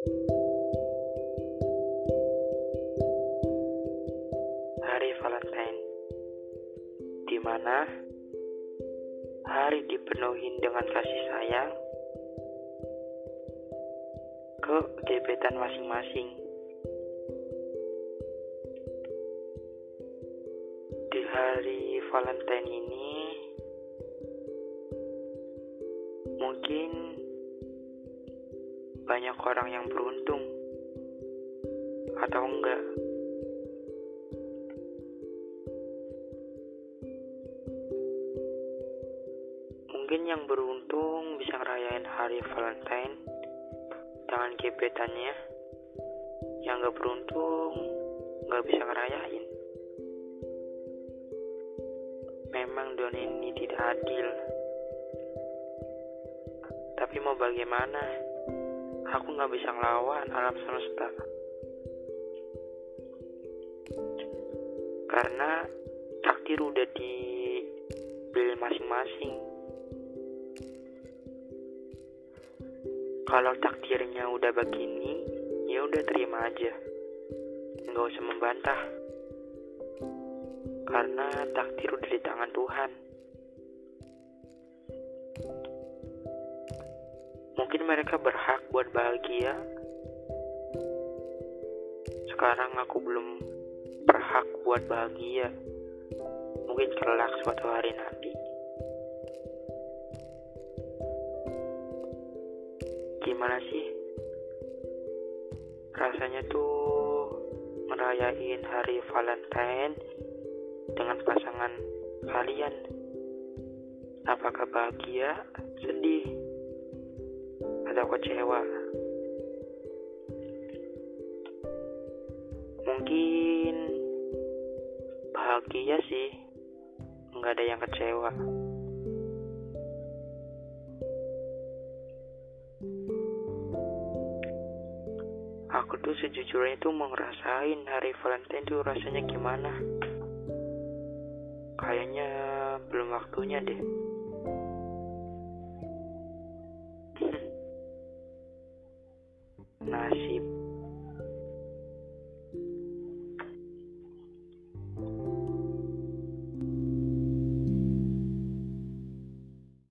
Hari Valentine di mana hari dipenuhi dengan kasih sayang ke gebetan masing-masing. Di hari Valentine ini mungkin banyak orang yang beruntung atau enggak. Mungkin yang beruntung bisa ngerayain hari Valentine dengan gebetannya. Yang gak beruntung gak bisa ngerayain. Memang dunia ini tidak adil. Tapi mau bagaimana? Aku gak bisa ngelawan alam semesta. Karena takdir udah dibeli masing-masing. Kalau takdirnya udah begini, ya udah terima aja. Nggak usah membantah. Karena takdir udah di tangan Tuhan. Mungkin mereka berhak buat bahagia. Sekarang aku belum berhak buat bahagia. Mungkin kelak suatu hari nanti. gimana sih rasanya tuh merayain hari Valentine dengan pasangan kalian apakah bahagia atau kecewa. Mungkin bahagia sih. Nggak ada yang kecewa. Aku tuh sejujurnya tuh mau ngerasain hari Valentine tuh rasanya gimana. Kayaknya belum waktunya deh Mahashib.